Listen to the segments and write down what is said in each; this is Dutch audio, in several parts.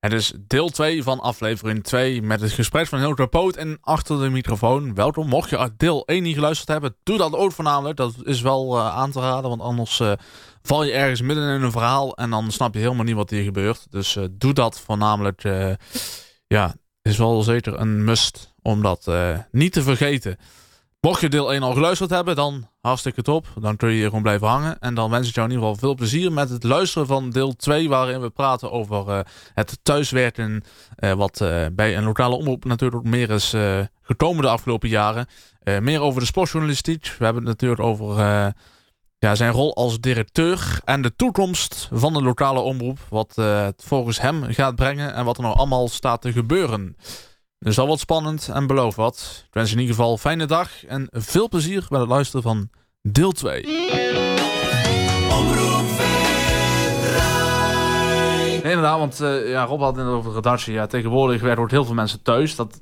Het is deel 2 van aflevering 2 met het gesprek van Hilde Poot en achter de microfoon. Welkom, mocht je deel 1 niet geluisterd hebben, doe dat ook voornamelijk. Dat is wel uh, aan te raden, want anders uh, val je ergens midden in een verhaal en dan snap je helemaal niet wat hier gebeurt. Dus uh, doe dat voornamelijk. ja, is wel zeker een must om dat niet te vergeten. Mocht je deel 1 al geluisterd hebben, dan hartstikke top. Dan kun je hier gewoon blijven hangen. En dan wens ik jou in ieder geval veel plezier met het luisteren van deel 2... waarin we praten over uh, het thuiswerken... Uh, wat uh, bij een lokale omroep natuurlijk meer is gekomen de afgelopen jaren. meer over de sportjournalistiek. We hebben het natuurlijk over zijn rol als directeur... en de toekomst van de lokale omroep. Wat het volgens hem gaat brengen en wat er nou allemaal staat te gebeuren... Dus al wat spannend en beloof wat. Ik wens in ieder geval een fijne dag en veel plezier bij het luisteren van deel 2. inderdaad, want uh, ja, Rob had het over de redactie. Ja, tegenwoordig werken heel veel mensen thuis. Dat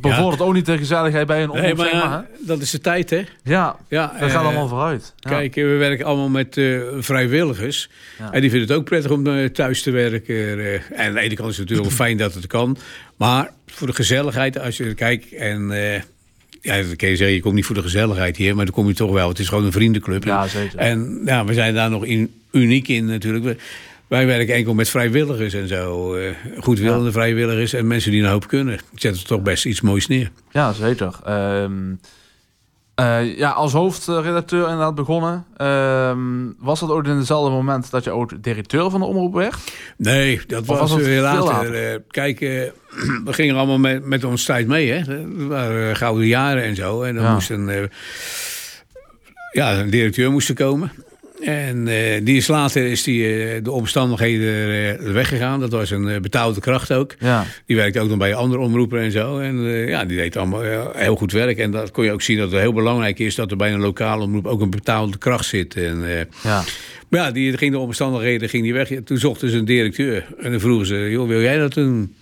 bevordert ja. ook niet de gezelligheid bij een omroep. Nee, maar, dat is de tijd, hè? Ja, ja dat uh, gaat allemaal vooruit. Ja. Kijk, we werken allemaal met uh, vrijwilligers. Ja. En die vinden het ook prettig om thuis te werken. en aan de ene kant is het natuurlijk fijn dat het kan. Maar voor de gezelligheid, als je kijkt en... Ja, dat kan je zeggen, je komt niet voor de gezelligheid hier, maar dan kom je toch wel. Het is gewoon een vriendenclub. Ja, zeker. En ja, we zijn daar nog in, uniek in natuurlijk. Wij werken enkel met vrijwilligers en zo. Uh, goedwillende ja. vrijwilligers en mensen die een hoop kunnen. Ik zet er toch best iets moois neer. Ja, zeker. Um, uh, ja, als hoofdredacteur inderdaad begonnen. Um, was dat ook in hetzelfde moment dat je ook directeur van de omroep werd? Nee, dat was, was weer later. later? Uh, kijk, we gingen allemaal met, met ons tijd mee. Hè? Dat waren gouden jaren en zo. En dan ja. moest een, ja, een directeur moest komen. En uh, die is later is die, uh, de omstandigheden uh, weggegaan. Dat was een betaalde kracht ook. Ja. Die werkte ook nog bij andere omroepen en zo. En ja, die deed allemaal heel goed werk. En dat kon je ook zien dat het heel belangrijk is... dat er bij een lokale omroep ook een betaalde kracht zit. En, ja. Maar ja, die ging de omstandigheden ging die weg. Toen zochten ze een directeur. En dan vroegen ze, joh, wil jij dat doen?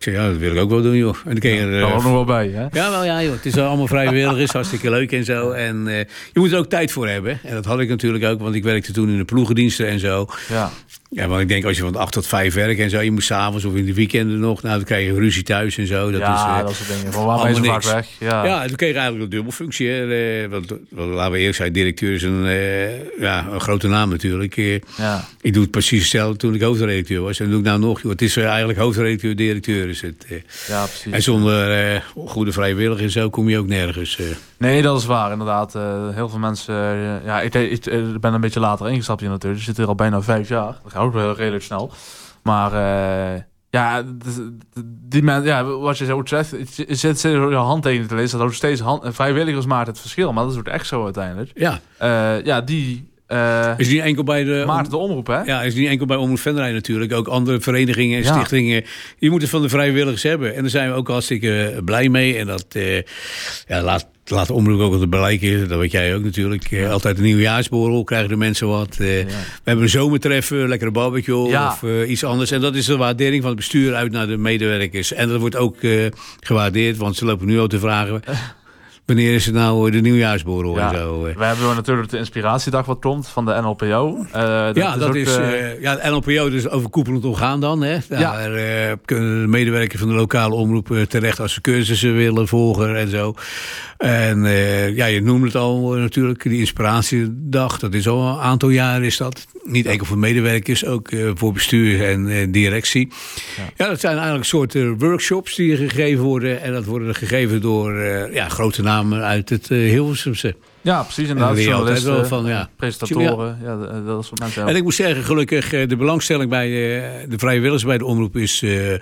Ik zei, ja, dat wil ik ook wel doen, joh. En dan ken je er ook nog wel bij, hè? Ja, wel, ja, joh. Het is allemaal vrijwilligers, hartstikke leuk en zo. En uh, je moet er ook tijd voor hebben. En dat had ik natuurlijk ook, want ik werkte toen in de ploegendiensten en zo. Ja. Ja, want ik denk als je van 8 tot 5 werkt en zo, je moet s'avonds of in de weekenden nog, nou dan krijg je ruzie thuis en zo. Dat ja, is, uh, dat soort dingen. Van waar ben je vaak weg? Ja. ja, toen kreeg je eigenlijk een dubbelfunctie. Hè. Want, laten we eerst zijn, directeur is een, uh, ja, een grote naam natuurlijk. Ja. Ik doe het precies hetzelfde toen ik hoofdredacteur was. En dat doe ik nou nog. Joh. Het is eigenlijk hoofdredacteur, directeur is het. ja, precies. En zonder goede vrijwilligers zo kom je ook nergens. Nee, dat is waar, inderdaad. heel veel mensen... ja, ik, ik, ik, ben een beetje later ingestapt hier natuurlijk. Ik zit hier al bijna vijf jaar. Dat gaat ook wel redelijk snel. Maar ja, die man, ja, wat je zo zegt, je zit je handtekening te lezen, dat ook steeds hand, vrijwilligers maakt het verschil. Maar dat is ook echt zo uiteindelijk. Ja. Ja, die uh, is niet enkel bij de Maarten de omroep, hè? Ja, is niet enkel bij Omroep Venray natuurlijk. Ook andere verenigingen en stichtingen. Je moet het van de vrijwilligers hebben. En daar zijn we ook hartstikke blij mee. En dat uh, ja, laat, laat de omroep ook wat blijken. Dat weet jij ook natuurlijk. Uh, altijd een nieuwjaarsborrel krijgen de mensen wat. Ja. We hebben een zomertreffen, lekkere barbecue ja. of iets anders. En dat is de waardering van het bestuur uit naar de medewerkers. En dat wordt ook gewaardeerd, want ze lopen nu al te vragen... Wanneer is het nou de nieuwjaarsborrel ja, en zo? We hebben natuurlijk de inspiratiedag wat komt van de NLPO. Uh, dat ja, is dat is, uh, ja, de NLPO dus overkoepelend orgaan dan. Hè? Daar ja. kunnen de medewerkers van de lokale omroep terecht als ze cursussen willen volgen en zo. En ja, je noemde het al natuurlijk, die inspiratiedag. Dat is al een aantal jaar is dat. Niet enkel voor medewerkers, ook voor bestuur en directie. Ja. ja. dat zijn eigenlijk soorten workshops die gegeven worden. En dat worden gegeven door ja, grote namen uit het uh, Hilversumse. Ja, precies. Inderdaad. En altijd wel van, ja. Presentatoren. Ja. ja, dat soort mensen. En ik moet zeggen, gelukkig, de belangstelling bij de vrijwilligers bij de omroep is, uh,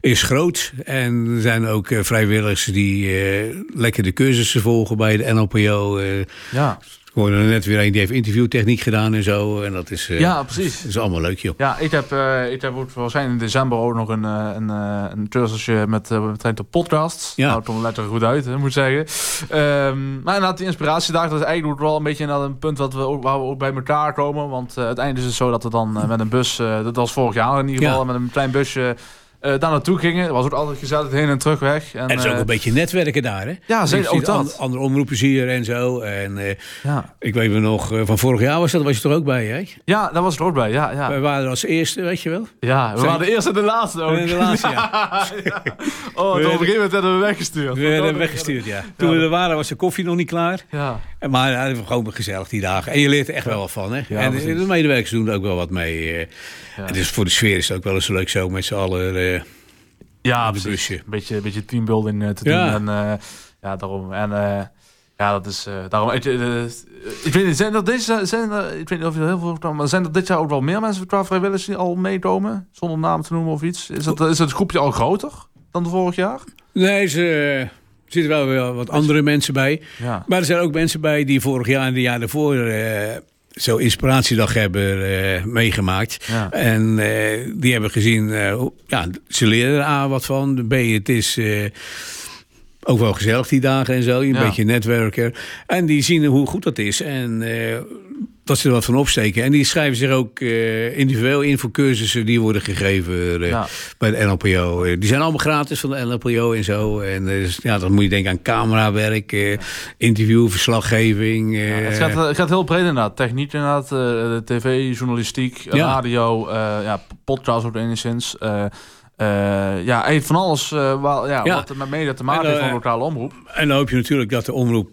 is groot. En er zijn ook vrijwilligers die uh, lekker de cursussen volgen bij de NLPO. ja. Ik hoorde er net weer een die heeft interviewtechniek gedaan en zo. En dat is, uh, ja, precies. Dat is allemaal leuk, joh. Ja, ik heb, uh, ik heb waarschijnlijk in december ook nog een, een, een cursusje met betrekking tot podcasts. Ja. Nou, het letter goed uit, hè, moet ik zeggen. Um, maar inderdaad, die inspiratiedag, dat is eigenlijk wel een beetje een punt wat we ook, waar we ook bij elkaar komen. Want uiteindelijk is het zo dat we dan met een bus, dat was vorig jaar in ieder geval, ja. met een klein busje... daar naartoe gingen. Het was ook altijd gezellig heen en terug weg. En, en is ook een beetje netwerken daar, hè? Ja, zeker ook dat. andere omroepers hier en zo. En ja. ik weet me nog, van vorig jaar was dat, was je er ook bij, hè? Ja, daar was ik ook bij, ja. ja. We waren als eerste, weet je wel? Ja, we waren de eerste en de laatste ook. de laatste, ja. Oh, op een gegeven moment werden we weggestuurd. We werden weggestuurd, ja. Toen we er waren was de koffie nog niet klaar. Ja. Maar ja, het was gewoon gezellig die dagen. En je leert er echt wel wat van, hè? en de medewerkers doen er ook wel wat mee. En dus voor de sfeer is het ook wel eens leuk zo met z'n allen... ja, precies. Een beetje, beetje teambuilding te doen. En ja, daarom. En ja, dat is daarom. Ik, ik weet niet, zijn er deze, zijn er, ik weet niet of je er heel veel maar zijn er dit jaar ook wel meer mensen qua vrijwilligers die al meekomen, zonder naam te noemen of iets? Is het, is het groepje al groter dan vorig jaar? Nee, ze zitten wel weer wat andere mensen bij. Ja. Maar er zijn ook mensen bij die vorig jaar en de jaar daarvoor uh, zo inspiratiedag hebben uh, meegemaakt. Ja. En uh, die hebben gezien, ja, ze leren er A wat van. B, het is ook wel gezellig die dagen en zo. Een beetje netwerker. En die zien hoe goed dat is. En dat ze er wat van opsteken. En die schrijven zich ook uh, individueel in voor cursussen die worden gegeven uh, bij de NLPO. die zijn allemaal gratis van de NLPO en zo. En dus, ja, dan moet je denken aan camerawerk, interview, verslaggeving. het, gaat, het gaat heel breed inderdaad. Techniek inderdaad, tv, journalistiek, radio, ja, podcast ook enigszins. Uh, ja, van alles uh, wel, ja, ja, wat er met mede te maken heeft van uh, lokale omroep. En dan hoop je natuurlijk dat de omroep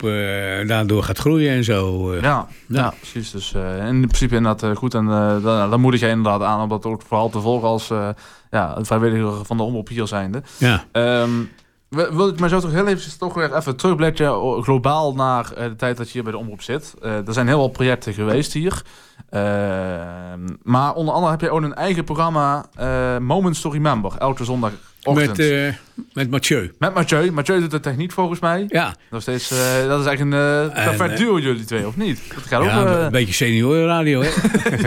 daardoor gaat groeien en zo. Ja, ja, precies. Dus in principe inderdaad goed. En dan, dan moedig je inderdaad aan om dat ook vooral te volgen als ja, vrijwilliger van de omroep hier zijnde. Ja. Um, wil ik maar zo toch heel even, toch weer even terugblikken globaal naar de tijd dat je hier bij de omroep zit. er zijn heel veel projecten geweest hier. Ehm, maar onder andere heb je ook een eigen programma, uh, Moments to Remember, elke zondag. Met, uh, met Mathieu. Met Mathieu. Mathieu doet de techniek volgens mij. Ja. Nog steeds, uh, dat is eigenlijk een perfect duo jullie twee, of niet? Dat gaat ja, ook, een beetje senior radio, hè?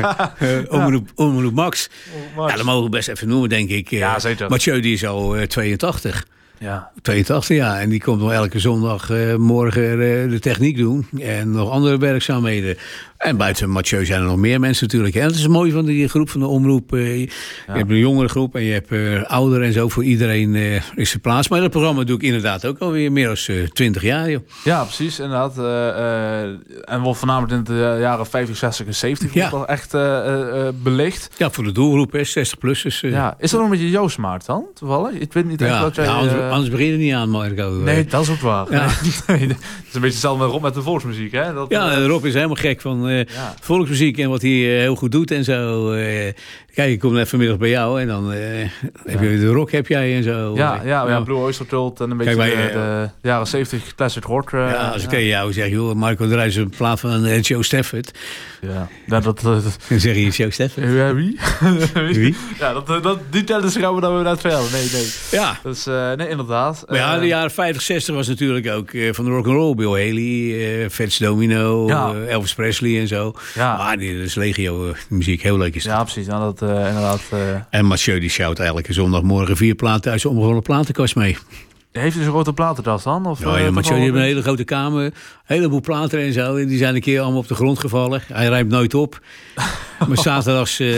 ja. omroep, omroep Max. Max. Ja, dat mogen we best even noemen, denk ik. Ja, zeker. Mathieu die is al 82. Ja. 82 jaar. En die komt nog elke zondag uh, morgen uh, de techniek doen. En nog andere werkzaamheden. En buiten Mathieu zijn er nog meer mensen natuurlijk. En dat is mooi van die groep van de omroep. Uh, je hebt een jongere groep en je hebt uh, ouderen en zo. Voor iedereen uh, is er plaats. Maar dat programma doe ik inderdaad ook alweer meer dan 20 jaar. Joh. Ja, precies. Inderdaad. en wordt voornamelijk in de jaren 50, 60 en 70 ja. echt belicht. Ja, voor de doelgroep, hè, 60-plussers. ja. Is dat nog een beetje jouw smaak dan, toevallig? Ik weet niet echt ja. wat jij... Ja, anders, anders begin je niet aan, Marco. Nee, dat is ook waar. Ja. nee, is een beetje hetzelfde met Rob met de volksmuziek. Hè? Dat, ja, Rob is helemaal gek van ja. volksmuziek en wat hij heel goed doet en zo. Kijk, ik kom net vanmiddag bij jou en dan heb je de rock heb jij en zo. Ja, ja, ja Blue Oyster Cult en een beetje Kijk, wij, de, de, jaren 70 classic rock. ja, als ik tegen jou zeg, joh, Marco Drijs een plaat van Joe Stafford. Ja, dat... dat, dat dan zeg je Joe Stafford. Ja, wie? wie? Ja, dat, dat, die tellen gaan we dan weer uit verder. Nee, nee. Ja. Dus nee, inderdaad. Maar ja, de jaren 50, 60 was natuurlijk ook van de rock and roll. Bill Haley, Fats Domino, Elvis Presley en zo. Ja. Maar die is legio muziek, heel leuk is dat. Ja, precies. Nou, dat inderdaad... Uh... En Mathieu die shout elke zondagmorgen vier platen uit zijn omgevallen platenkast mee. Heeft hij zo'n grote platentas dan? Of, ja, ja Mathieu heeft een hele grote kamer. Een heleboel platen en zo. En die zijn een keer allemaal op de grond gevallen. Hij rijdt nooit op. maar zaterdags uh,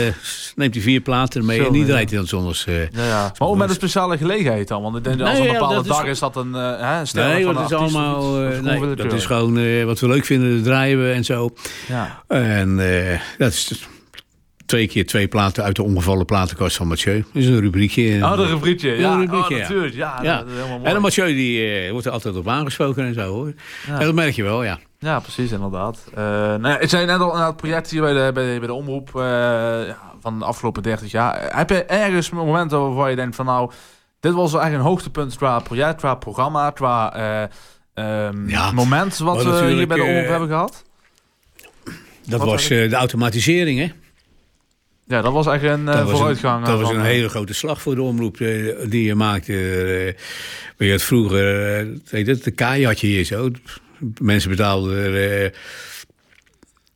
neemt hij vier platen mee. Zo, en die draait hij dan zondags. Uh, ja, ja. Maar ook met een speciale gelegenheid dan? Want ik denk, als een bepaalde dag is, dat een uh, stel Nee, dat is allemaal... nee, dat is gewoon wat we leuk vinden. draaien we en zo. Ja. En dat is twee keer twee platen uit de omgevallen platenkast van Mathieu. Dat is een rubriekje. Oh, dat rubriekje. Ja, een rubriekje, oh, natuurlijk. Ja, ja. Dat is helemaal mooi. En Mathieu die, uh, wordt er altijd op aangesproken en zo hoor. Ja. dat merk je wel, ja. Ja, precies, inderdaad. Uh, nou ja, ik zei net al een het project hier bij de, bij de, bij de omroep uh, ja, van de afgelopen 30 jaar. Heb je ergens momenten waar je denkt van nou, dit was eigenlijk een hoogtepunt qua project, qua programma, qua um, ja, moment wat we hier bij de omroep hebben gehad? Dat wat was de automatisering, hè? Ja, dat was echt een uh, vooruitgang. dat was een hele grote slag voor de omroep uh, die je maakte. Uh, je had vroeger, weet het, de kaai had je hier zo. Mensen betaalden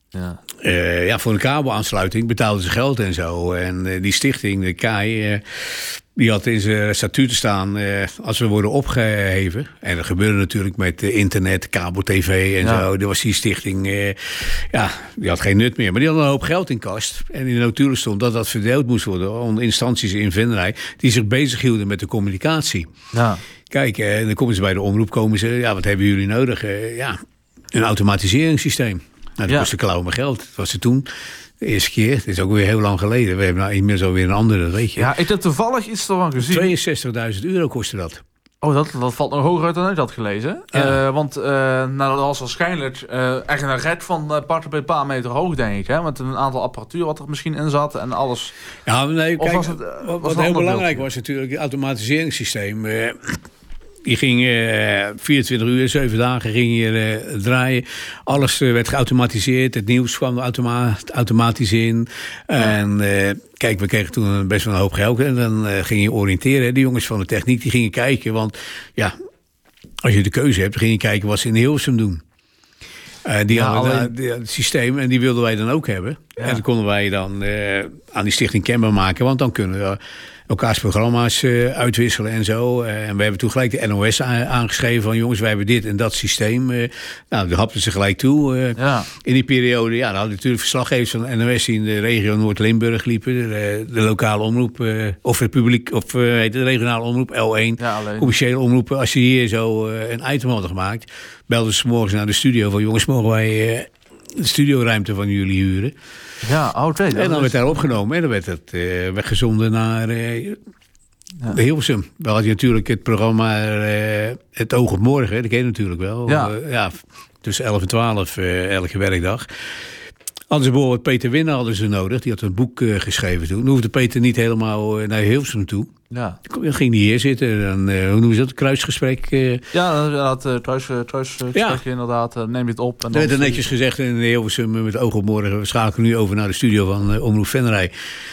ja. Ja, voor een kabelaansluiting betaalden ze geld en zo. En die stichting, de KAI, die had in zijn statuut staan, als we worden opgeheven. En dat gebeurde natuurlijk met internet, kabel-tv en zo. Dat was die stichting, ja, die had geen nut meer. Maar die had een hoop geld in kast. En in de notulen stond dat dat verdeeld moest worden onder instanties in Venray... die zich bezighielden met de communicatie. Ja. Kijk, en dan komen ze bij de omroep, komen ze, ja, wat hebben jullie nodig? ja, een automatiseringssysteem. Nou, dat kostte klauwen geld. Dat was het toen. De eerste keer. Het is ook weer heel lang geleden. We hebben nou inmiddels alweer een andere, weet je. Ja, ik heb toevallig iets ervan gezien. 62.000 euro kostte dat. Oh, dat, dat valt nog hoger uit dan ik had gelezen. Ja. Uh, want uh, nou, dat was waarschijnlijk uh, echt een red van uh, part een paar meter hoog, denk ik. Hè? Met een aantal apparatuur wat er misschien in zat en alles. Ja, nee, kijk, was het, wat heel belangrijk was natuurlijk het automatiseringssysteem. Die ging uh, 24 uur, 7 dagen ging je uh, draaien. Alles uh, werd geautomatiseerd. Het nieuws kwam automa automatisch in. En kijk, we kregen toen best wel een hoop geld. En dan ging je oriënteren. Die jongens van de techniek die gingen kijken. Want ja, als je de keuze hebt, ging je kijken wat ze in Hilversum doen. die ja, hadden het systeem en die wilden wij dan ook hebben. Ja. En dan konden wij dan aan die stichting kenbaar maken. Want dan kunnen we elkaars programma's uh, uitwisselen en zo. Uh, en we hebben toen gelijk de NOS aangeschreven van jongens, wij hebben dit en dat systeem. Uh, nou, daar hapten ze gelijk toe. Ja. In die periode, ja, dan hadden natuurlijk verslaggevers van de NOS die in de regio Noord-Limburg liepen. De, de, lokale omroep, of het publiek, of de regionale omroep, L1. Ja, commerciële omroepen. Als je hier zo een item hadden gemaakt, belden ze morgens naar de studio van jongens, mogen wij de studioruimte van jullie huren. Ja, oké. en dan werd daar opgenomen en dan werd het uh, weggezonden naar uh, ja. Hilversum. Had je natuurlijk het programma uh, Het Oog op Morgen, dat ken je natuurlijk wel. Ja. ja tussen 11 en 12 elke werkdag. Ze bijvoorbeeld Peter Winner hadden ze nodig. Die had een boek geschreven toen. Dan hoefde Peter niet helemaal naar Hilversum toe. Ja. Dan ging die hier zitten. Dan, uh, hoe noemen ze dat? Kruisgesprek? Uh. Ja, inderdaad. Uh, kruisgesprek ja. inderdaad. neem je het op. En dan werd er netjes gezegd in de Hilversum met oog op morgen. We schakelen nu over naar de studio van Omroep Venrij.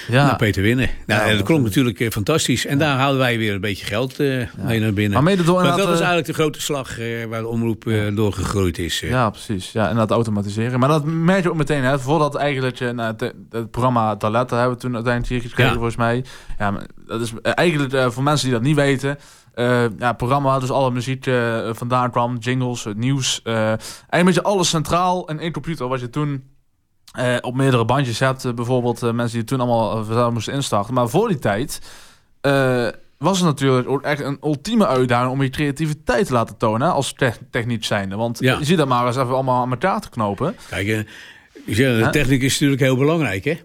Ja. Naar Peter Winnen. Nou, ja, dat klonk natuurlijk fantastisch. En daar haalden wij weer een beetje geld mee naar binnen. Maar, mede door, maar dat was eigenlijk de grote slag waar de omroep door gegroeid is. Ja, precies. Ja, en dat automatiseren. Maar dat merk je ook meteen. Hè, voordat eigenlijk je, nou, het programma Taletta hebben we toen uiteindelijk hier gekregen volgens mij. Ja, dat is eigenlijk uh, voor mensen die dat niet weten. Uh, ja, programma, dus alle muziek uh, vandaan kwam, jingles, het nieuws. eigenlijk met je alles centraal in één computer. Wat je toen op meerdere bandjes hebt. bijvoorbeeld mensen die toen allemaal moesten instarten. Maar voor die tijd was het natuurlijk ook echt een ultieme uitdaging om je creativiteit te laten tonen als techniek zijnde. Want je ziet dat maar eens even allemaal aan elkaar te knopen. Kijk, de techniek is natuurlijk heel belangrijk, hè?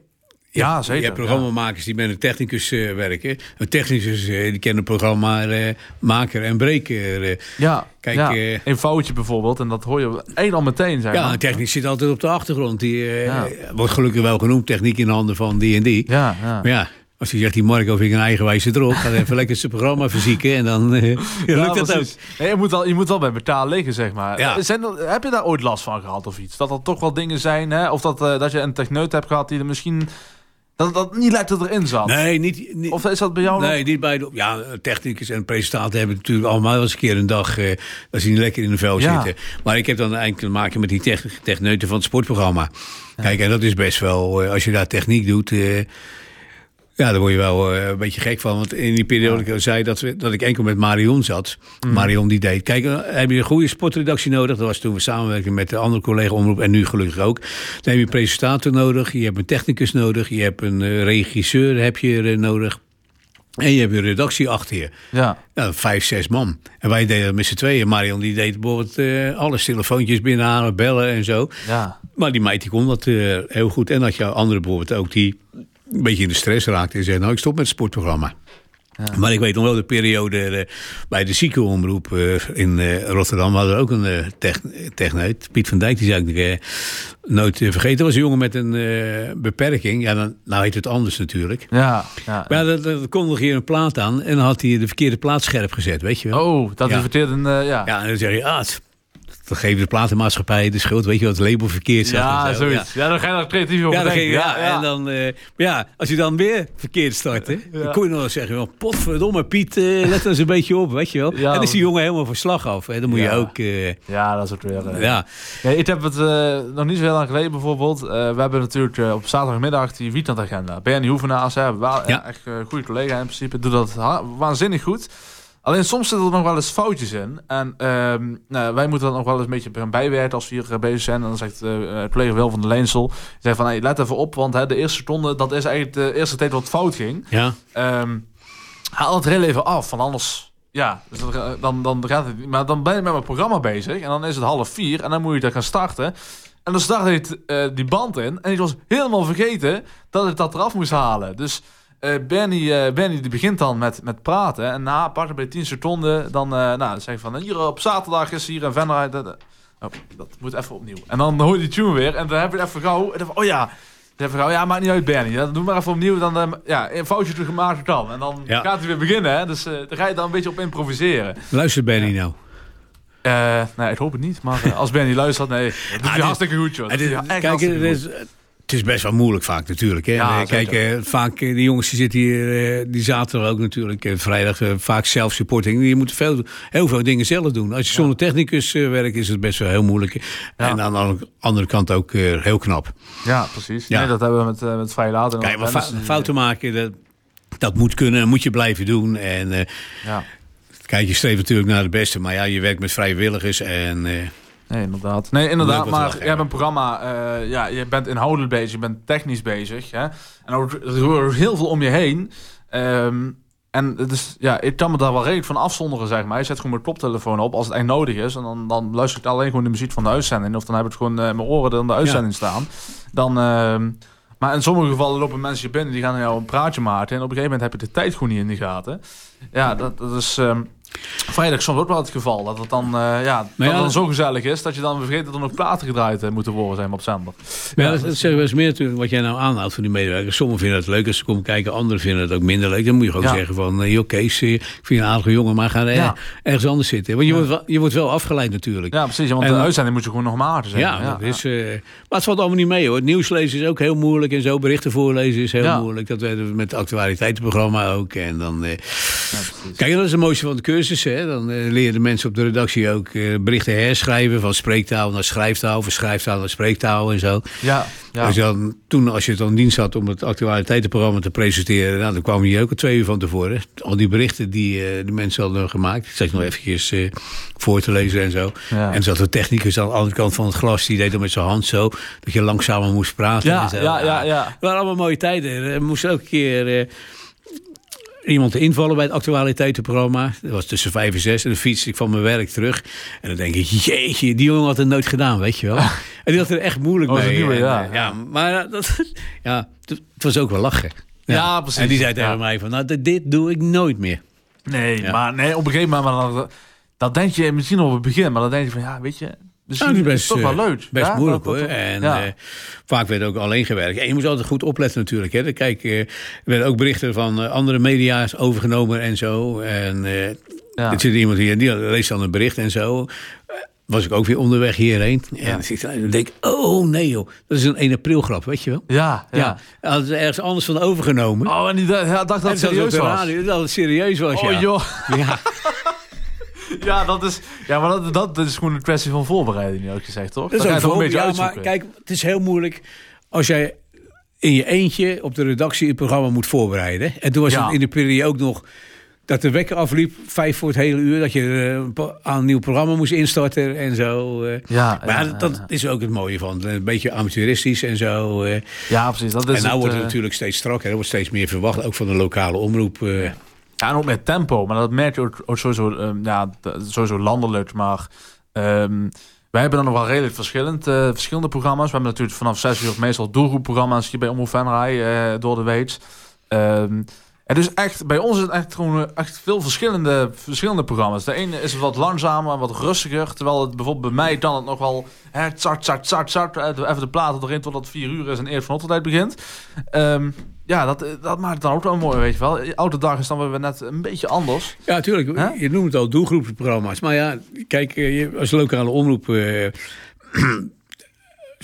Ja, zeker. Je hebt programmamakers die met een technicus uh, werken. Een technicus uh, die kent een programma uh, maker en breker. ja, Kijk, ja. een foutje bijvoorbeeld. En dat hoor je één al meteen. Zeg ja, een technisch zit altijd op de achtergrond. Die wordt gelukkig wel genoemd, techniek in handen van die en die. Ja, ja. Maar ja, als hij zegt, die Marco vind ik een eigenwijze drop. Ga even lekker zijn programma verzieken en dan uh, ja, lukt het ook. Nee, je, moet wel, je moet wel bij betaal liggen, zeg maar. Ja. Zijn heb je daar ooit last van gehad of iets? Dat er toch wel dingen zijn, hè? of dat, uh, dat je een techneut hebt gehad die er misschien dat, dat niet lijkt dat erin zat. Nee, niet, niet, Of is dat bij jou Nee, niet bij de... Ja, technicus en presentator hebben natuurlijk allemaal eens een keer een dag... Uh, dat ze niet lekker in de vel zitten. Maar ik heb dan eigenlijk te maken met die techneuten van het sportprogramma. Kijk, en dat is best wel... Uh, als je daar techniek doet... Uh, ja, daar word je wel uh, een beetje gek van. Want in die periode ja. zei dat, we, dat ik enkel met Marion zat. Mm. Marion die deed. Kijk, uh, heb je een goede sportredactie nodig. Dat was toen we samenwerken met de andere collega omroep. En nu gelukkig ook. Dan heb je een presentator nodig. Je hebt een technicus nodig. Je hebt een uh, regisseur heb je nodig. En je hebt een redactie achter je. Ja. ja. Vijf, zes man. En wij deden met z'n tweeën. Marion die deed bijvoorbeeld uh, alles. Telefoontjes binnenhalen, bellen en zo. Ja. Maar die meid die kon dat uh, heel goed. En dat je andere bijvoorbeeld ook die een beetje in de stress raakte en zei: Nou, ik stop met het sportprogramma. Ja. Maar ik weet nog wel de periode uh, bij de ziekenomroep uh, in uh, Rotterdam. hadden we ook een techneut, Piet van Dijk, die zei ik nooit vergeten. Dat was een jongen met een beperking. Ja, dan, nou heet het anders natuurlijk. Ja, ja. Maar dat, dat kon nog hier een plaat aan en dan had hij de verkeerde plaat scherp gezet, weet je wel. Oh, dat ja. verteerde een, ja. Ja, en dan zeg je, ah, dan geven de platenmaatschappij de schuld. Weet je wat, het label verkeerd zat. Ja, zoiets. Ja. dan ga je er creatief over ja, denken. ja, En dan, uh, ja, als je dan weer verkeerd start, hè, dan kon je nog wel zeggen, well, potverdomme Piet, uh, let eens een beetje op, weet je wel. en dan is die jongen helemaal van slag af. Hè. Dan moet je ook... Uh, ja, dat is ook weer... ja. Ik heb het nog niet zo heel lang geleden bijvoorbeeld. we hebben natuurlijk op zaterdagmiddag die weekendagenda. Bernie Hoevenaars, hè, ja. echt een goede collega in principe, doet dat waanzinnig goed. Alleen soms zitten er nog wel eens foutjes in. En uh, nou, wij moeten dan nog wel eens een beetje gaan bijwerken als we hier eh, bezig zijn. En dan zegt uh, collega Wil van de Leensel... zegt van, hey, let even op, want hè, de eerste seconde... dat is eigenlijk de eerste tijd wat fout ging. Ja. Um, haal het heel even af, van anders... Ja, dus dan, dan gaat het Maar dan ben je met mijn programma bezig. En dan is het half vier. En dan moet je daar gaan starten. En dan start hij uh, die band in. En ik was helemaal vergeten dat ik dat eraf moest halen. Dus... Uh, Benny, uh, Benny die begint dan met, met praten. En na pakken bij 10 seconden, dan uh, nou, zeg je van... Hier op zaterdag is hier een Venray... Dat, oh, dat moet even opnieuw. En dan hoor je die tune weer. En dan heb je even gauw... En dan, oh ja, gauw, ja, maakt niet uit Benny. Dan doe maar even opnieuw. Dan ja, een foutje te gemaakt kan. En dan gaat hij weer beginnen. Hè? Dus daar ga je dan een beetje op improviseren. Luister Benny nou. Uh, nee, ik hoop het niet. Maar als Benny luistert, nee. Dat doet ah, hartstikke goed, joh. kijk, het is, het is best wel moeilijk vaak natuurlijk. Hè? Ja, Kijk, uh, vaak uh, die jongens die zitten hier, uh, die zaterdag ook natuurlijk, vrijdag vaak zelf-supporting. Die moeten veel, heel veel dingen zelf doen. Als je zonder technicus werkt, is het best wel heel moeilijk. En aan de andere kant ook heel knap. Ja, precies. Nee, dat hebben we met, met vrij later. Kijk, maar fouten maken, dat, dat moet kunnen, moet je blijven doen. En ja. kijk, je streeft natuurlijk naar het beste, maar ja, je werkt met vrijwilligers en Nee, inderdaad. Nee, inderdaad. Maar je hebt een programma, uh, ja, je bent inhoudelijk bezig, je bent technisch bezig. Hè? En er gebeurt heel veel om je heen. Um, en het is, ja, ik kan me daar wel redelijk van afzonderen, zeg maar. Je zet gewoon mijn koptelefoon op als het echt nodig is. En dan, dan luister ik alleen gewoon de muziek van de uitzending. Of dan heb ik gewoon uh, mijn oren in de uitzending staan. Dan, uh, maar in sommige gevallen lopen mensen je binnen, die gaan jou een praatje maken. En op een gegeven moment heb je de tijd gewoon niet in de gaten. Ja, dat, dat is... Um, Vrijdag soms ook wel het geval. Dat het dan, uh, ja, dat dan zo gezellig is dat je dan vergeet dat er nog platen gedraaid uh, moeten worden zijn op zender. Ja, dat, dat zeggen we eens meer natuurlijk wat jij nou aanhoudt van die medewerkers. Sommigen vinden het leuk als ze komen kijken, anderen vinden het ook minder leuk. Dan moet je gewoon zeggen van, uh, joh Kees, ik vind je een aardige jongen, maar ga er ergens anders zitten. Want je, wordt, wel, je wordt wel afgeleid natuurlijk. Ja, precies. Want en, de uitzending moet je gewoon nog maken. Zijn. Ja, is, maar het valt allemaal niet mee hoor. Het nieuws lezen is ook heel moeilijk en zo. Berichten voorlezen is heel moeilijk. Dat weten we met het actualiteitenprogramma ook. En dan, kijk, dat is het mooiste van de cursus. Hè. Dan uh, leren de mensen op de redactie ook uh, berichten herschrijven. Van spreektaal naar schrijftaal, van schrijftaal naar spreektaal en zo. Ja, je dan, toen, als je dan dienst had om het actualiteitenprogramma te presenteren, nou, dan kwam je ook al twee uur van tevoren. Al die berichten die uh, de mensen hadden gemaakt. Ik zat nog eventjes voor te lezen en zo. Ja. En zat de technicus aan de andere kant van het glas, die deed dan met zijn hand zo, dat je langzamer moest praten. Ja, en zo. ja, ja, ja. Het waren allemaal mooie tijden. We moesten elke keer iemand te invallen bij het actualiteitenprogramma. Dat was tussen vijf en zes. En dan fiets ik van mijn werk terug. En dan denk ik, jeetje, die jongen had het nooit gedaan, weet je wel. en die had er echt moeilijk oh, mee. Nieuwe, ja. En, ja, maar dat, ja, het was ook wel lachen. Ja, precies. En die zei tegen mij van, nou, dit doe ik nooit meer. Nee, maar nee, op een gegeven moment, dat, dat denk je misschien op het begin, maar dan denk je van, ja, weet je, dus nou, is best, toch wel eh, leuk. Best moeilijk hoor. En uh, vaak werd ook alleen gewerkt. En je moet altijd goed opletten natuurlijk. Hè. Kijk, uh, er werden ook berichten van andere media's overgenomen en zo. En ja. er zit iemand hier, die leest dan een bericht en zo. Was ik ook weer onderweg hierheen. En dan denk ik, oh nee joh, dat is een 1 april grap, weet je wel? Ja, ja. ja. Had ergens anders van overgenomen. Oh, en die dacht dat het serieus was. Radio, dat het serieus was, oh, joh. Ja. ja, dat is, ja, maar dat, dat, is gewoon een kwestie van voorbereiding, ook gezegd, toch? Dat is ook een beetje ja, maar kijk, het is heel moeilijk als jij in je eentje op de redactie het programma moet voorbereiden. En toen was het in de periode ook nog dat de wekker afliep, vijf voor het hele uur, dat je uh, aan een nieuw programma moest instarten en zo. Uh. Ja, maar ja, dat, is ook het mooie van. Een beetje amateuristisch en zo. Uh. Ja, precies. Dat is en nou wordt het natuurlijk steeds strakker. Er wordt steeds meer verwacht, ook van de lokale omroep. Ja, en ook met tempo. Maar dat merk je ook, sowieso, um, ja, sowieso landelijk. Maar um, wij hebben dan nog wel redelijk verschillend, uh, verschillende programma's. We hebben natuurlijk vanaf 6 uur meestal doelgroepprogramma's hier bij Omroep Venray uh, door de week. Um, Het is echt, bij ons is het echt gewoon echt veel verschillende, verschillende programma's. De ene is wat langzamer, wat rustiger. Terwijl het bijvoorbeeld bij mij dan het nog wel... Hè, tsart, tsart, tsart, tsart. Even de platen erin totdat het vier uur is en eerst van tijd begint. Um, ja, dat, dat maakt het dan ook wel mooi, weet je wel. Oude dag is dan weer net een beetje anders. Ja, natuurlijk. Je noemt het al doelgroepsprogramma's. Maar ja, kijk, als lokale omroep... Uh,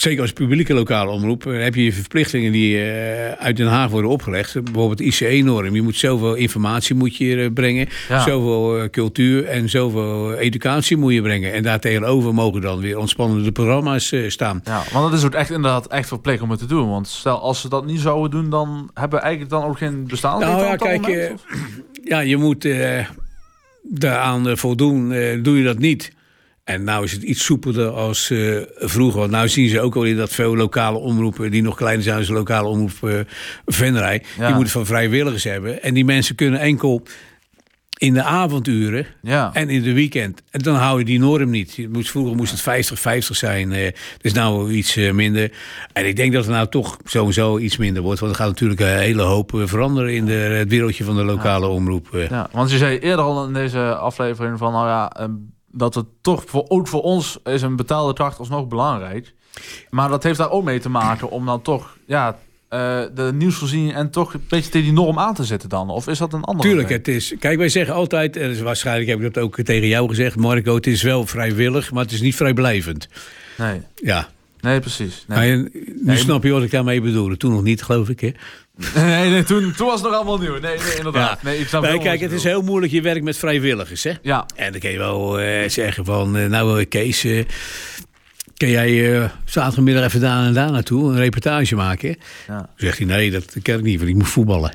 zeker als publieke lokale omroep, eh, heb je verplichtingen die uh, uit Den Haag worden opgelegd. Bijvoorbeeld ICE-norm. Je moet zoveel informatie moet je brengen, zoveel cultuur en zoveel educatie moet je brengen. En daartegenover mogen dan weer ontspannende programma's staan. Ja, want dat is ook echt inderdaad echt verplicht om het te doen. Want stel, als ze dat niet zouden doen, dan hebben we eigenlijk dan ook geen bestaan. Nou ja, kijk, ja, je moet daaraan voldoen. doe je dat niet en nou is het iets soepelder als uh, vroeger. Want nou zien ze ook al in dat veel lokale omroepen... die nog kleiner zijn als de lokale omroep uh, Venray... die moeten van vrijwilligers hebben. En die mensen kunnen enkel in de avonduren ja. en in de weekend. En dan hou je die norm niet. Vroeger moest het 50-50 zijn. Uh, dus nou iets minder. En ik denk dat het nou toch sowieso iets minder wordt. Want er gaat natuurlijk een hele hoop veranderen... in de, het wereldje van de lokale omroep. Ja, want je zei eerder al in deze aflevering van... nou ja dat het toch voor, ook voor ons is een betaalde kracht alsnog belangrijk. Maar dat heeft daar ook mee te maken om dan toch ja, uh, de nieuwsvoorziening en toch een beetje tegen die norm aan te zetten dan? Of is dat een andere? Tuurlijk, het is. Kijk, wij zeggen altijd, en waarschijnlijk heb ik dat ook tegen jou gezegd, Marco, het is wel vrijwillig, maar het is niet vrijblijvend. Nee. Ja. Nee, precies. Nee. nu snap je wat ik daarmee bedoel. Toen nog niet, geloof ik. Hè? Nee, nee toen, toen was het nog allemaal nieuw. Nee, nee inderdaad. Nee, ik nee, kijk, het is heel moeilijk. Je werkt met vrijwilligers, hè? Ja. En dan kun je wel uh, zeggen van... Uh, nou, Kees... Uh, Kun jij zaterdagmiddag even daar en daar naartoe een reportage maken? Ja. Dan zegt hij, nee, dat ken ik niet, want ik moet voetballen.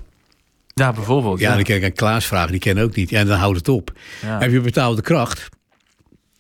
Ja, bijvoorbeeld. Ja, ja. dan kan ik aan Klaas vragen, die ken ook niet. Ja, en dan houdt het op. Ja. Heb je betaalde kracht?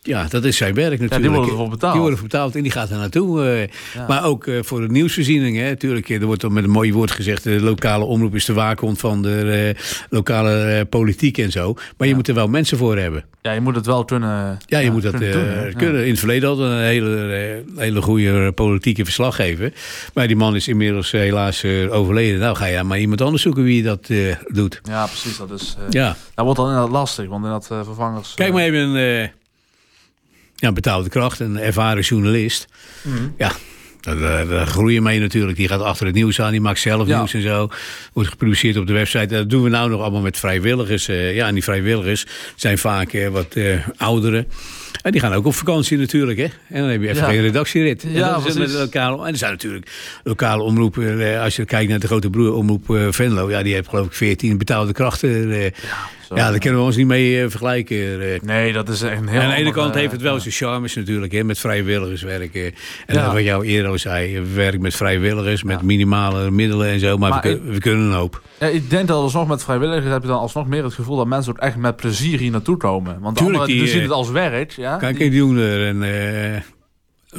Ja, dat is zijn werk natuurlijk. die worden ervoor betaald. Die worden betaald en die gaat er naartoe. Uh, Maar ook uh, voor de nieuwsvoorziening. Hè. Natuurlijk, er wordt dan met een mooi woord gezegd... de lokale omroep is de waakhond van de uh, lokale politiek en zo. Maar ja. je moet er wel mensen voor hebben. Ja, je moet het wel kunnen Ja, je moet dat kunnen, kunnen. In het verleden hadden een hele, hele goede politieke verslaggever. Maar die man is inmiddels helaas overleden. Nou, ga je maar iemand anders zoeken wie dat doet. Ja, precies. Dat is... ja. Dat wordt dan inderdaad lastig, want inderdaad vervangers... Kijk maar even ja, betaalde kracht, een ervaren journalist. Mm. Ja, daar, daar groei je mee natuurlijk. Die gaat achter het nieuws aan, die maakt zelf nieuws en zo. Wordt gepubliceerd op de website. Dat doen we nou nog allemaal met vrijwilligers. Uh, ja, en die vrijwilligers zijn vaak uh, wat uh, ouderen. En die gaan ook op vakantie natuurlijk. Hè? En dan heb je even geen redactierit. Ja, en, met lokale, en er zijn natuurlijk lokale omroepen. Als je kijkt naar de grote broer omroep Venlo. Ja, die heeft geloof ik 14 betaalde krachten. Ja. Ja, daar kunnen we ons niet mee uh, vergelijken. Uh. Nee, dat is echt een heel... En aan de ene kant heeft het wel zijn charmes natuurlijk, hè, met vrijwilligers werken. En ja. wat jou eerder al zei, we werken met vrijwilligers, met minimale middelen en zo. Maar, maar we, ik, we, kunnen een hoop. Ja, ik denk dat alsnog met vrijwilligers heb je dan alsnog meer het gevoel dat mensen ook echt met plezier hier naartoe komen. Want Tuurlijk, anderen, die, zien het als werk. Ja, kijk, die, die doen uh,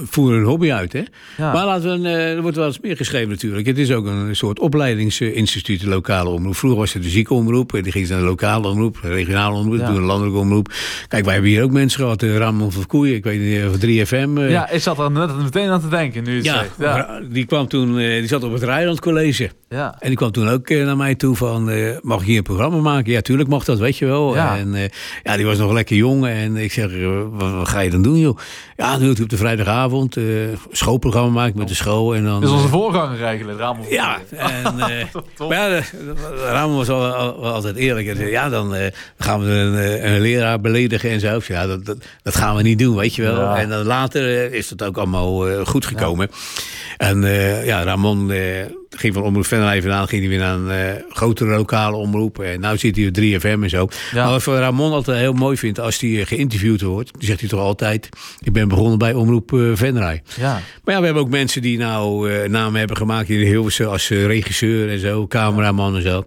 voeren een hobby uit. Hè? Maar laten we, uh, er wordt wel eens meer geschreven natuurlijk. Het is ook een soort opleidingsinstituut, de lokale omroep. Vroeger was het de ziekenomroep, die ging naar de lokale omroep, de regionale omroep, ja. toen een landelijke omroep. Kijk, wij hebben hier ook mensen gehad, uh, Ramon van Koeien, ik weet niet, van 3FM. Uh. Ja, ik zat er net meteen aan te denken nu ja, ja, die kwam toen, die zat op het Rijland College. Ja. En die kwam toen ook naar mij toe van, mag ik hier een programma maken? Ja, tuurlijk mag dat, weet je wel. Ja. En ja, die was nog lekker jong en ik zeg, wat, wat, ga je dan doen joh? Ja, nu op de vrijdagavond uh, schoolprogramma maken met de school. En dan, is onze voorganger eigenlijk, Ramon. Ja, en, maar ja, Ramon was al, al, altijd eerlijk. En zei, ja, dan gaan we een, een, leraar beledigen en zo. Ja, dat, dat, dat, gaan we niet doen, weet je wel. Ja. En dan later is dat ook allemaal goed gekomen. Ja. En ja, Ramon ging van Omroep Venray vandaan, ging hij weer naar een uh, grotere lokale omroep. En nu zit hij op 3FM en zo. Ja. Maar wat voor Ramon altijd heel mooi vindt, als hij geïnterviewd wordt, die zegt hij toch altijd, ik ben begonnen bij Omroep Venray. Ja. Maar ja, we hebben ook mensen die nou namen hebben gemaakt in Hilversum als regisseur en zo, cameraman en zo.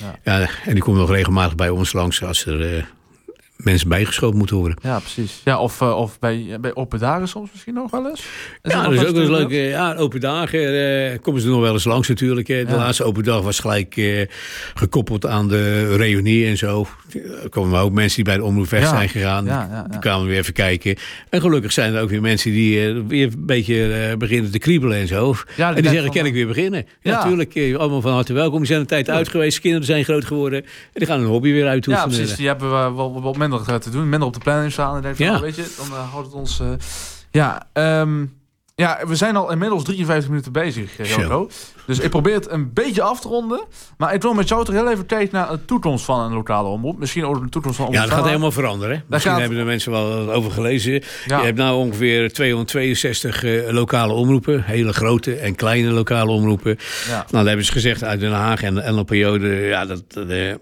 Ja. ja. en die komen nog regelmatig bij ons langs als er mensen bijgeschoten moeten worden. Ja, precies. Ja, of, uh, of bij, bij open dagen soms misschien nog wel eens? Is ja, dat is ook wel eens leuk. Ja, open dagen uh, komen ze nog wel eens langs natuurlijk. De ja. laatste open dag was gelijk gekoppeld aan de reunie en zo. Er komen ook mensen die bij de omroep weg ja. zijn gegaan. Ja, die kwamen weer even kijken. En gelukkig zijn er ook weer mensen die weer een beetje beginnen te kriebelen en zo. en die zeggen, kan ik weer beginnen? Ja, natuurlijk. allemaal van harte welkom. Die zijn een tijd uit geweest. Kinderen zijn groot geworden. En die gaan hun hobby weer uitoefenen. Ja, precies. Die hebben we wel wat minder te doen. Minder op de planning staan. En denk van, ja. weet je, dan uh, houdt het ons... Uh, ja, um, ja, we zijn al inmiddels 53 minuten bezig, Joko. Dus ik probeer het een beetje af te ronden. Maar ik wil met jou toch heel even kijken naar de toekomst van een lokale omroep. Misschien ook de toekomst van Ja, dat gaat helemaal veranderen. Misschien gaat... hebben de mensen wel over gelezen. Ja. Je hebt nou ongeveer 262 uh, lokale omroepen. Hele grote en kleine lokale omroepen. Ja. Nou, dan hebben ze gezegd uit Den Haag en de NLPO... ja, dat, uh,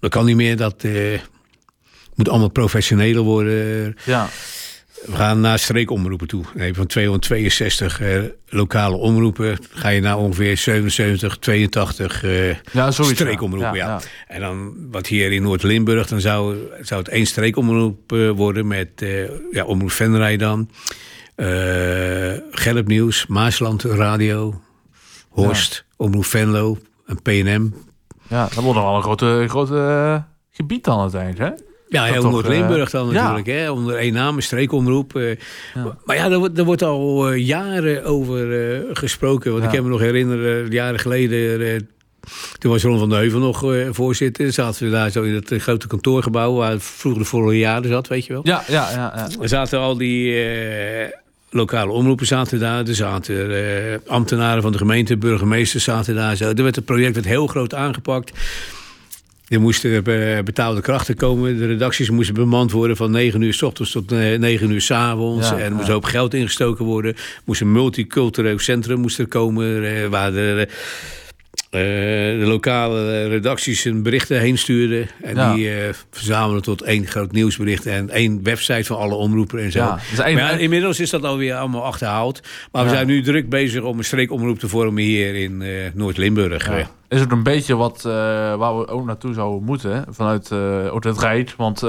dat kan niet meer. Dat... Uh, moet allemaal professioneler worden. Ja. We gaan naar streekomroepen toe. Nee, van 262 eh, lokale omroepen ga je naar ongeveer 77, 82 eh, ja, streekomroepen. Ja, ja. En dan wat hier in Noord-Limburg, dan zou, zou het één streekomroep uh, worden met uh, ja, Omroep Venray dan. Gelp Nieuws, Maasland Radio, Horst, Omroep Venlo en PNM. Ja, dat wordt nog wel een grote, grote gebied dan uiteindelijk, hè? Ja, heel Noord-Limburg dan natuurlijk. Hè? Onder één naam, een streekomroep. Uh, Maar ja, er, wordt al uh, jaren over uh, gesproken. Want ik kan me nog herinneren, jaren geleden... toen was Ron van de Heuvel nog voorzitter. Zaten we daar zo in het grote kantoorgebouw... waar vroeger de Floriade zat, weet je wel. Ja, ja, ja. ja. Er zaten al die lokale omroepen zaten daar. Er zaten ambtenaren van de gemeente, burgemeesters zaten daar. Zo. Er werd het project werd heel groot aangepakt... Er moesten betaalde krachten komen. De redacties moesten bemand worden van 9 uur s ochtends tot 9 uur s avonds. en er moest ook geld ingestoken worden. Er moest een multicultureel centrum moest er komen. Eh, waar de, uh, de lokale redacties hun berichten heen stuurden. En die uh, verzamelen tot één groot nieuwsbericht. En één website van alle omroepen en zo. Ja, dus een... maar inmiddels is dat alweer allemaal achterhaald. Maar we zijn nu druk bezig om een streekomroep te vormen hier in uh, Noord-Limburg. Is het een beetje wat waar we ook naartoe zouden moeten vanuit ook het? Want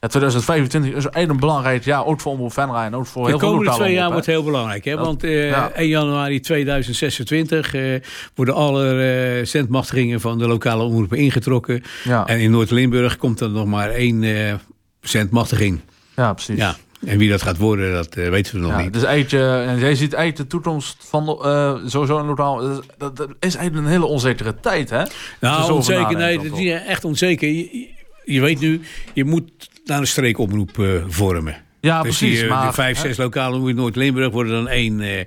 2025 is een belangrijk jaar, ook voor Omroep Venray en ook voor heel veel De komende twee jaar wordt heel belangrijk. Hè? Want uh, 1 januari 2026 uh, worden alle uh, centmachtigingen van de lokale omroepen ingetrokken. Ja. En in Noord-Limburg komt er nog maar één centmachtiging. Ja, precies. Ja. En wie dat gaat worden, dat weten we nog ja, niet. Dus eigenlijk, en jij ziet eigenlijk de toekomst van uh, sowieso een lokaal. Dat, dat, is eigenlijk een hele onzekere tijd, hè? Nou, onzeker, nee, dat is echt onzeker. Je, je, weet nu, je moet naar een streekomroep uh, vormen. Ja, dus precies. Die, maar, de vijf, zes lokale omroepen Noord-Limburg worden dan één uh,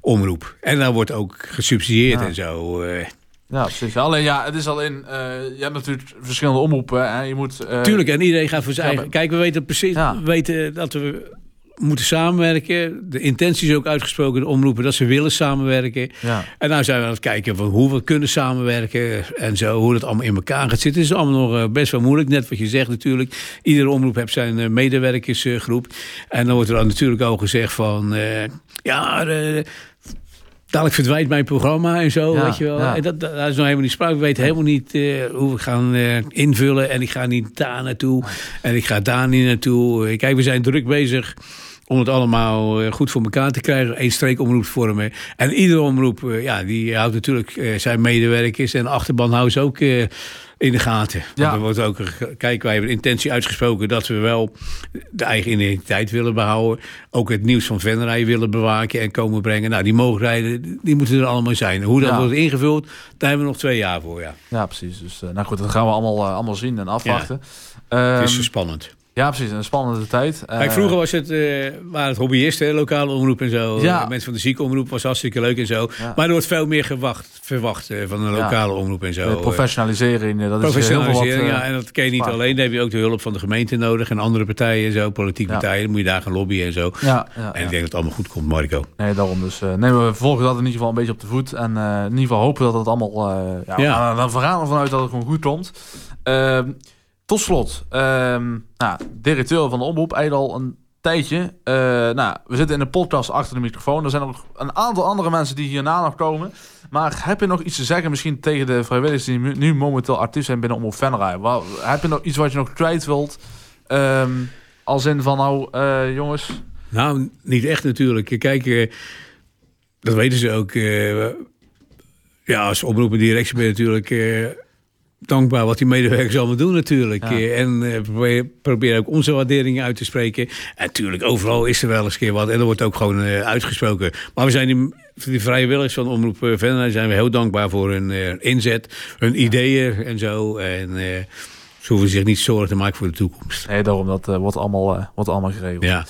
omroep. En dan wordt ook gesubsidieerd ja. en zo. Uh. Ja, precies. Alleen ja, het is alleen. Uh, je hebt natuurlijk verschillende omroepen. Hè. Je moet, Tuurlijk, en iedereen gaat voor zijn eigen. Kijk, we weten precies we weten dat we moeten samenwerken. De intentie is ook uitgesproken, de omroepen, dat ze willen samenwerken. Ja. En nou zijn we aan het kijken van hoe we kunnen samenwerken en zo, hoe dat allemaal in elkaar gaat zitten. Het is allemaal nog eh, best wel moeilijk, net wat je zegt natuurlijk. Iedere omroep heeft zijn eh, medewerkersgroep. En dan wordt er dan natuurlijk ook gezegd van, uh, ja... Dadelijk verdwijnt mijn programma en zo, weet je wel. En dat, dat, is nog helemaal niet sprake. We weten helemaal niet uh, hoe we gaan uh, invullen. En ik ga niet daar naartoe. En ik ga daar niet naartoe. Kijk, we zijn druk bezig om het allemaal eh, goed voor elkaar te krijgen. Eén streekomroep vormen. En iedere omroep, eh, ja, die houdt natuurlijk eh, zijn medewerkers en achterban houdt ze ook in de gaten. Ja. Er wordt ook, kijk, wij hebben intentie uitgesproken dat we wel de eigen identiteit willen behouden. Ook het nieuws van Venray willen bewaken en komen brengen. Nou, die mogelijkheden, die moeten er allemaal zijn. Hoe dat wordt ingevuld, daar hebben we nog twee jaar voor, ja. Ja, precies. Dus, nou goed, dat gaan we allemaal, allemaal zien en afwachten. Ja. het is ehm, spannend. Ja, precies. Een spannende tijd. Kijk, vroeger was het, uh, waren het hobbyisten, lokale omroep en zo. Ja. Mensen van de ziekenomroep was hartstikke leuk en zo. Maar er wordt veel meer gewacht, verwacht uh, van een lokale omroep en zo. Professionalisering, dat professionalisering, is heel wat, ja. En dat ken je niet alleen. Dan heb je ook de hulp van de gemeente nodig en andere partijen en zo, politieke partijen. Dan moet je daar gaan lobbyen en zo. Ja, en ik denk dat het allemaal goed komt, Marco. Nee, daarom dus. Nee, we volgen dat in ieder geval een beetje op de voet. En in ieder geval hopen dat het allemaal... ja. Dan gaan we vanuit dat het gewoon goed komt. Ehm, tot slot, um, nou, directeur van de omroep, eigenlijk al een tijdje. Uh, nou, we zitten in de podcast achter de microfoon. Er zijn nog een aantal andere mensen die hierna nog komen. Maar heb je nog iets te zeggen misschien tegen de vrijwilligers die nu momenteel actief zijn binnen Omroep Venray? Heb je nog iets wat je nog kwijt wilt? Ehm, als in van nou, uh, jongens... Nou, niet echt natuurlijk. Kijk, uh, dat weten ze ook. Ja, als omroepen directie ben je natuurlijk dankbaar wat die medewerkers allemaal doen natuurlijk. En uh, probeer, probeer, ook onze waardering uit te spreken. En natuurlijk, overal is er wel eens keer wat. En er wordt ook gewoon uh, uitgesproken. Maar we zijn die, die vrijwilligers van Omroep Venlo zijn we heel dankbaar voor hun inzet. Hun ideeën en zo. En ze hoeven zich niet zorgen te maken voor de toekomst. Nee, daarom. Dat wordt, allemaal, wordt allemaal geregeld. Ja.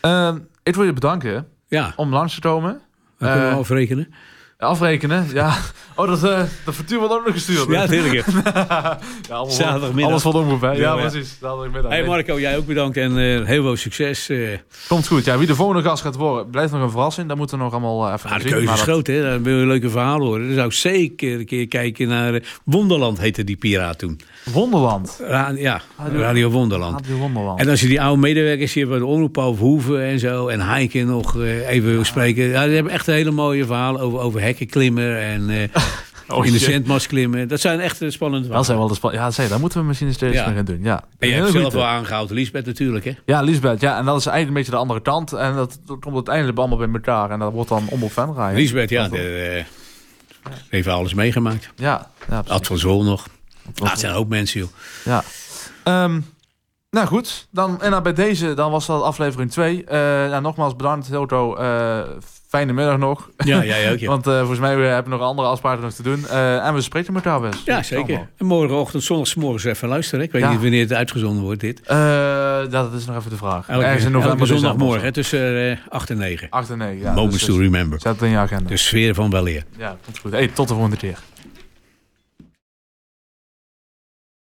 Ehm, ik wil je bedanken ja. om langs te komen. Dat kunnen we afrekenen. Afrekenen, ja. Oh, dat, uh, dat factuur wordt ook nog gestuurd. Ja, natuurlijk. ja, alles Zaterdagmiddag. Alles wat omroep, hè? Ja, ja, precies. Zaterdagmiddag. Hey Marco, jij ook bedankt en uh, heel veel succes. Uh. Komt goed. Ja, wie de volgende gast gaat worden, blijft nog een verrassing. Daar moeten we nog allemaal even ah, De keuze is groot, hè? Dan wil je leuke verhalen horen. Dan zou ik zeker een keer kijken naar... Wonderland heette die piraat toen. Wonderland? Ra ja, Radio, Wonderland. Radio Wonderland. En als je die oude medewerkers hier bij de omroep over Hoeven en zo... en Heike nog even wil spreken... Ja, die hebben echt hele mooie verhalen over, over hekkenklimmen en... Oh, in de zendmast klimmen. Dat zijn echt spannende Dat zijn wel de span Ja, zei, daar moeten we misschien steeds ja. mee gaan doen. Ja. En je hebt zelf wel aangehouden, Lisbeth natuurlijk, hè? Ja, Lisbeth. Ja, en dat is eigenlijk een beetje de andere kant. En dat, komt uiteindelijk allemaal bij elkaar. En dat wordt dan om op fan rijden. Lisbeth, ja. De, uh, heeft alles meegemaakt. Ja. ja Ad van Zool nog. Ah, het zijn ook mensen, joh. Ja. Um, nou goed, dan, en dan bij deze dan was dat aflevering 2. Uh, nou, nogmaals bedankt, Hilto. Uh, fijne middag nog. Ja, jij ook. Ja. Want uh, volgens mij hebben we nog andere afspraken nog te doen. En we spreken elkaar best. Ja, zeker. En morgenochtend, zondagsmorgens even luisteren. Ik weet ja. niet wanneer het uitgezonden wordt, dit. Dat is nog even de vraag. Elke, Ergens in november. zondagmorgen, tussen 8 en 9. 8 en 9, ja. Moments dus, to remember. Zet het in je agenda. De sfeer van weleer. Ja, komt goed. Hey, tot de volgende keer.